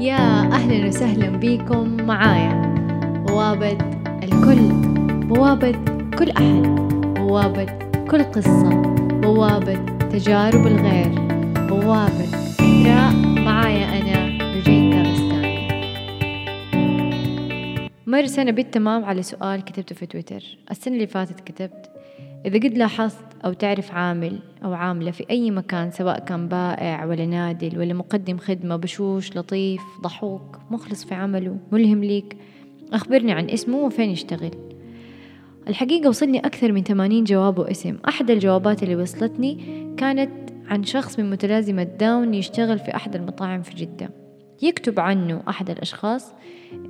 يا أهلا وسهلا بكم معايا. بوابة الكل بوابة كل أحد بوابة كل قصة بوابة تجارب الغير بوابة إثراء معايا أنا رجيتا رستاني مر سنة بالتمام على سؤال كتبته في تويتر. السنة اللي فاتت كتبت إذا قد لاحظت أو تعرف عامل أو عاملة في أي مكان سواء كان بائع ولا نادل ولا مقدم خدمة بشوش لطيف ضحوك مخلص في عمله ملهم ليك أخبرني عن اسمه وفين يشتغل. الحقيقة وصلني أكثر من 80 جواب واسم. أحد الجوابات اللي وصلتني كانت عن شخص من متلازمة داون يشتغل في أحد المطاعم في جدة. يكتب عنه أحد الأشخاص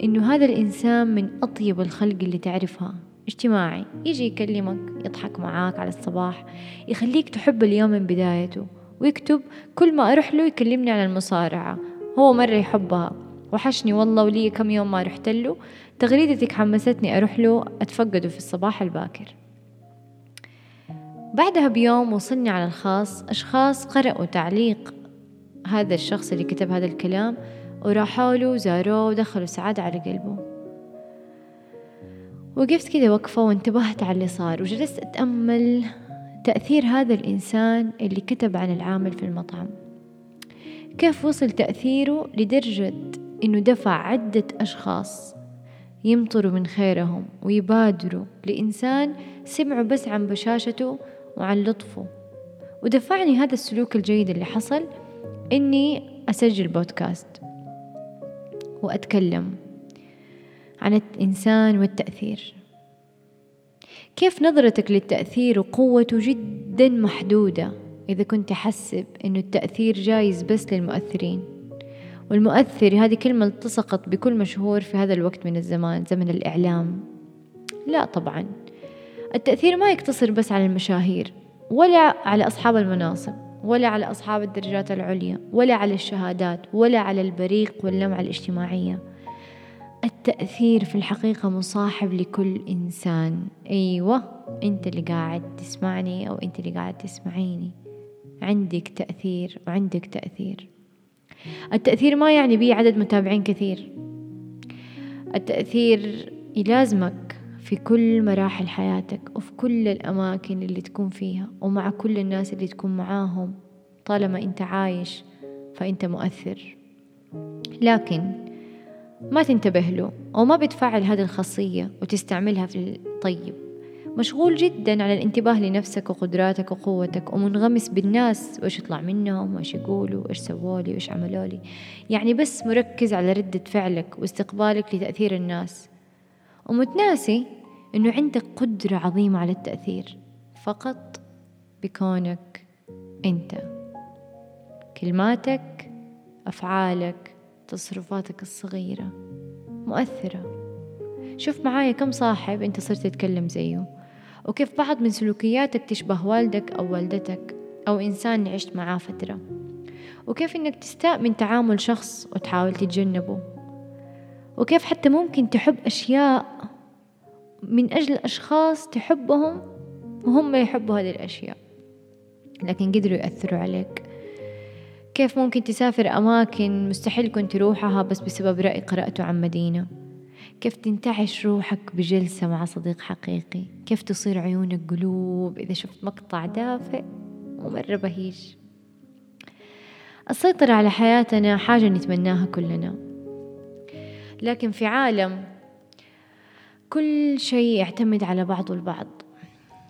إنه هذا الإنسان من أطيب الخلق اللي تعرفها. اجتماعي يجي يكلمك يضحك معاك على الصباح يخليك تحب اليوم من بدايته ويكتب كل ما أروح له يكلمني عن المصارعة. هو مرة يحبها. وحشني والله ولي كم يوم ما رحت له. تغريدتك حمستني أروح له أتفقده في الصباح الباكر. بعدها بيوم وصلني على الخاص أشخاص قرأوا تعليق هذا الشخص اللي كتب هذا الكلام وراحوا له زاروه ودخلوا سعادة على قلبه. وقفت كده وقفة وانتبهت على اللي صار وجلست أتأمل تأثير هذا الإنسان اللي كتب عن العامل في المطعم. كيف وصل تأثيره لدرجة إنه دفع عدة أشخاص يمطروا من خيرهم ويبادروا لإنسان سمعوا بس عن بشاشته وعن لطفه. ودفعني هذا السلوك الجيد اللي حصل إني أسجل بودكاست وأتكلم. عن الإنسان والتأثير. كيف نظرتك للتأثير وقوته جدا محدودة إذا كنت حسب إنه التأثير جايز بس للمؤثرين؟ والمؤثر هذه كلمة التصقت بكل مشهور في هذا الوقت من الزمان زمن الإعلام. لا طبعا. التأثير ما يقتصر بس على المشاهير ولا على أصحاب المناصب ولا على أصحاب الدرجات العليا ولا على الشهادات ولا على البريق واللمعة الاجتماعية. التأثير في الحقيقة مصاحب لكل إنسان. أيوة أنت اللي قاعد تسمعني أو أنت اللي قاعد تسمعيني. عندك تأثير وعندك تأثير. التأثير ما يعني بيه عدد متابعين كثير. التأثير يلازمك في كل مراحل حياتك وفي كل الأماكن اللي تكون فيها ومع كل الناس اللي تكون معاهم. طالما أنت عايش فأنت مؤثر. لكن ما تنتبه له أو ما بتفعل هذه الخاصية وتستعملها في الطيب مشغول جدا على الانتباه لنفسك وقدراتك وقوتك ومنغمس بالناس وإيش يطلع منهم وإيش يقولوا وإيش سوولي وإيش عملولي يعني بس مركز على ردة فعلك واستقبالك لتأثير الناس. ومتناسي إنه عندك قدرة عظيمة على التأثير. فقط بكونك أنت. كلماتك أفعالك تصرفاتك الصغيرة مؤثرة. شوف معايا كم صاحب أنت صرت تتكلم زيه. وكيف بعض من سلوكياتك تشبه والدك أو والدتك أو إنسان عشت معاه فترة. وكيف إنك تستاء من تعامل شخص وتحاول تتجنبه. وكيف حتى ممكن تحب أشياء من أجل أشخاص تحبهم وهم يحبوا هذه الأشياء. لكن قدروا يأثروا عليك. كيف ممكن تسافر أماكن مستحيل كنت تروحها بس بسبب رأي قرأته عن مدينة؟ كيف تنتعش روحك بجلسة مع صديق حقيقي؟ كيف تصير عيونك قلوب إذا شفت مقطع دافئ ومرة بهيج؟ السيطرة على حياتنا حاجة نتمناها كلنا. لكن في عالم كل شيء يعتمد على بعضه البعض.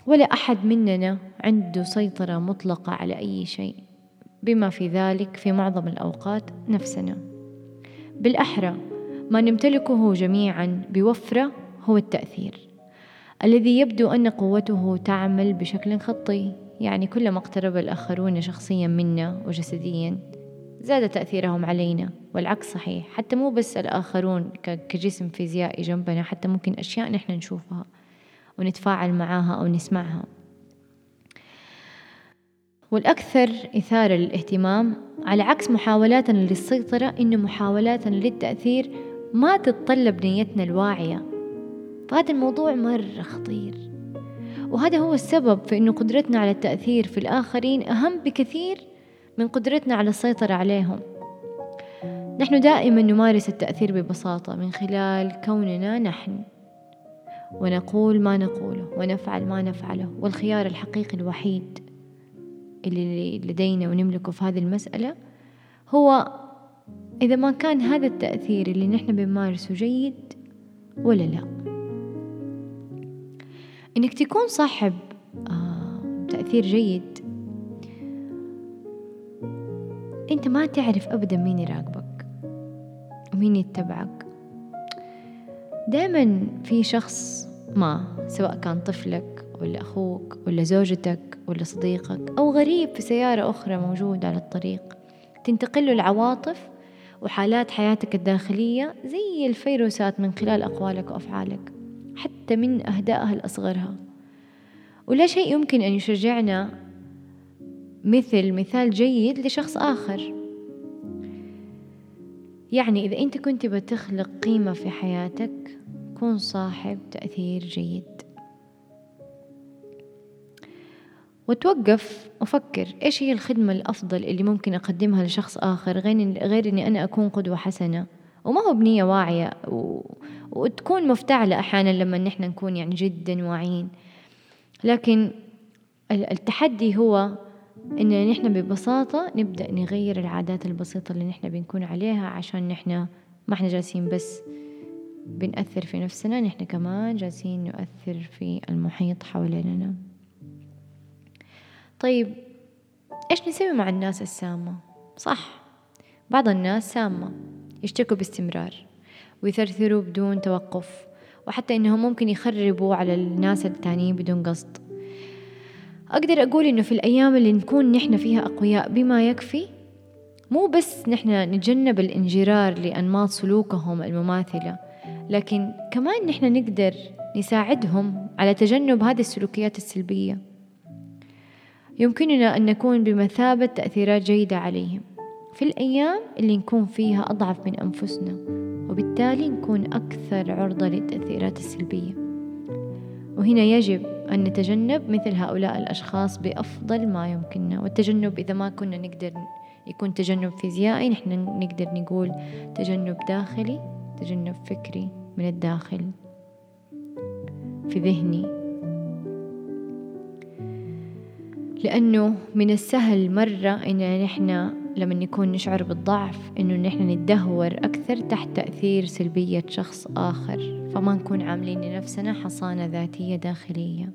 ولا أحد مننا عنده سيطرة مطلقة على أي شيء. بما في ذلك في معظم الأوقات نفسنا. بالأحرى ما نمتلكه جميعا بوفرة هو التأثير الذي يبدو أن قوته تعمل بشكل خطي يعني كلما اقترب الآخرون شخصيا منا وجسديا زاد تأثيرهم علينا والعكس صحيح حتى مو بس الآخرون كجسم فيزيائي جنبنا حتى ممكن أشياء نحن نشوفها ونتفاعل معاها أو نسمعها. والأكثر إثارة للاهتمام على عكس محاولاتنا للسيطرة إن محاولاتنا للتأثير ما تتطلب نيتنا الواعية. فهذا الموضوع مرة خطير. وهذا هو السبب في أنه قدرتنا على التأثير في الآخرين أهم بكثير من قدرتنا على السيطرة عليهم. نحن دائما نمارس التأثير ببساطة من خلال كوننا نحن. ونقول ما نقوله ونفعل ما نفعله والخيار الحقيقي الوحيد. اللي لدينا ونملكه في هذه المسألة هو إذا ما كان هذا التأثير اللي نحن بنمارسه جيد ولا لا؟ إنك تكون صاحب آه تأثير جيد أنت ما تعرف أبدا مين يراقبك ومين يتبعك. دائما في شخص ما سواء كان طفلك ولا أخوك ولا زوجتك ولا صديقك أو غريب في سيارة أخرى موجود على الطريق. تنتقل له العواطف وحالات حياتك الداخلية زي الفيروسات من خلال أقوالك وأفعالك حتى من أهدائها الأصغرها ولا شيء يمكن أن يشجعنا مثل مثال جيد لشخص آخر. يعني إذا أنت كنت بتخلق قيمة في حياتك كن صاحب تأثير جيد. وتوقف وفكر إيش هي الخدمة الأفضل اللي ممكن أقدمها لشخص آخر غير, غير إني أنا أكون قدوة حسنة؟ وما هو بنية واعية و... وتكون مفتعلة أحيانا لما نحن نكون يعني جدا واعيين. لكن التحدي هو إن نحن ببساطة نبدأ نغير العادات البسيطة اللي نحن بنكون عليها عشان نحن ما إحنا جالسين بس بنأثر في نفسنا نحن كمان جالسين نؤثر في المحيط حواليننا. طيب إيش نسوي مع الناس السامة؟ صح بعض الناس سامة يشتكوا باستمرار ويثرثروا بدون توقف وحتى إنهم ممكن يخربوا على الناس التانيين بدون قصد أقدر أقول إنه في الأيام اللي نكون نحن فيها أقوياء بما يكفي مو بس نحن نتجنب الانجرار لأنماط سلوكهم المماثلة لكن كمان نحن نقدر نساعدهم على تجنب هذه السلوكيات السلبية يمكننا أن نكون بمثابة تأثيرات جيدة عليهم. في الأيام اللي نكون فيها أضعف من أنفسنا وبالتالي نكون أكثر عرضة للتأثيرات السلبية. وهنا يجب أن نتجنب مثل هؤلاء الأشخاص بأفضل ما يمكننا. والتجنب إذا ما كنا نقدر يكون تجنب فيزيائي نحن نقدر نقول تجنب داخلي تجنب فكري من الداخل. في ذهني لأنه من السهل مرة إن نحن لما نكون نشعر بالضعف إنه نحن نتدهور أكثر تحت تأثير سلبية شخص آخر فما نكون عاملين لنفسنا حصانة ذاتية داخلية.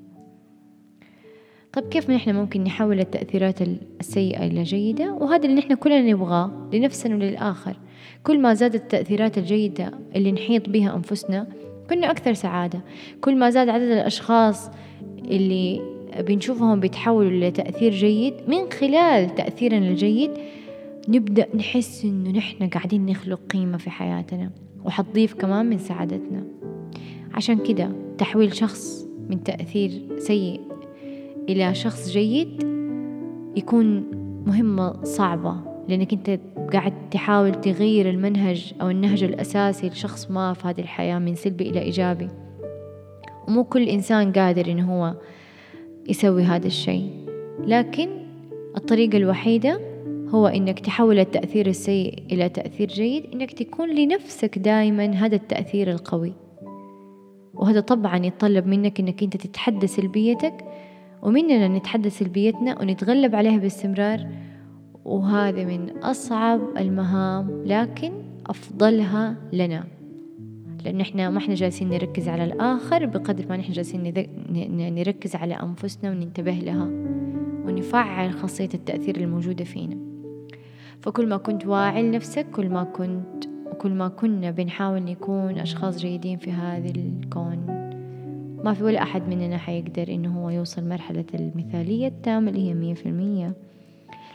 طيب كيف نحن ممكن نحول التأثيرات السيئة إلى جيدة؟ وهذا اللي نحن كلنا نبغاه لنفسنا وللآخر. كل ما زادت التأثيرات الجيدة اللي نحيط بها أنفسنا كنا أكثر سعادة. كل ما زاد عدد الأشخاص اللي بنشوفهم بيتحولوا لتأثير جيد. من خلال تأثيرنا الجيد نبدأ نحس إنه نحن قاعدين نخلق قيمة في حياتنا وحتضيف كمان من سعادتنا. عشان كده تحويل شخص من تأثير سيء إلى شخص جيد يكون مهمة صعبة لأنك أنت قاعد تحاول تغير المنهج أو النهج الأساسي لشخص ما في هذه الحياة من سلبي إلى إيجابي. ومو كل إنسان قادر إنه هو يسوي هذا الشيء. لكن الطريقة الوحيدة هو إنك تحول التأثير السيء إلى تأثير جيد إنك تكون لنفسك دائما هذا التأثير القوي. وهذا طبعا يتطلب منك إنك أنت تتحدى سلبيتك ومننا نتحدى سلبيتنا ونتغلب عليها باستمرار. وهذا من أصعب المهام لكن أفضلها لنا. لأن إحنا ما إحنا جالسين نركز على الآخر بقدر ما إحنا جالسين نركز على أنفسنا وننتبه لها ونفعل خاصية التأثير الموجودة فينا. فكل ما كنت واعي لنفسك كل ما كنت وكل ما كنا بنحاول نكون أشخاص جيدين في هذا الكون ما في ولا أحد مننا حيقدر إنه هو يوصل مرحلة المثالية التامة اللي هي مية في المية.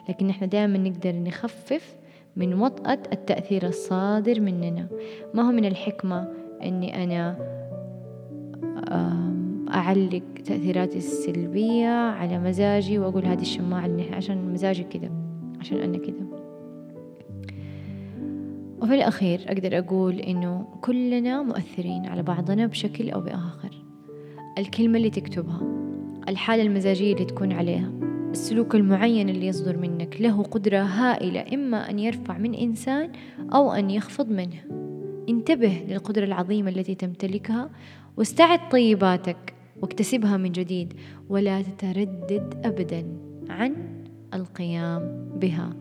لكن إحنا دائما نقدر نخفف من وطأة التأثير الصادر مننا. ما هو من الحكمة أني أنا أعلق تأثيراتي السلبية على مزاجي وأقول هذه الشماعة عشان مزاجي كذا عشان أنا كذا. وفي الأخير أقدر أقول إنه كلنا مؤثرين على بعضنا بشكل أو بآخر. الكلمة اللي تكتبها الحالة المزاجية اللي تكون عليها. السلوك المعين اللي يصدر منك. له قدرة هائلة إما أن يرفع من إنسان أو أن يخفض منه. انتبه للقدرة العظيمة التي تمتلكها واستعد طيباتك واكتسبها من جديد ولا تتردد أبدا عن القيام بها.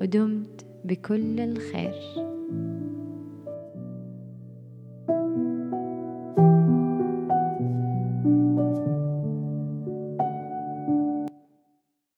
ودمت بكل الخير.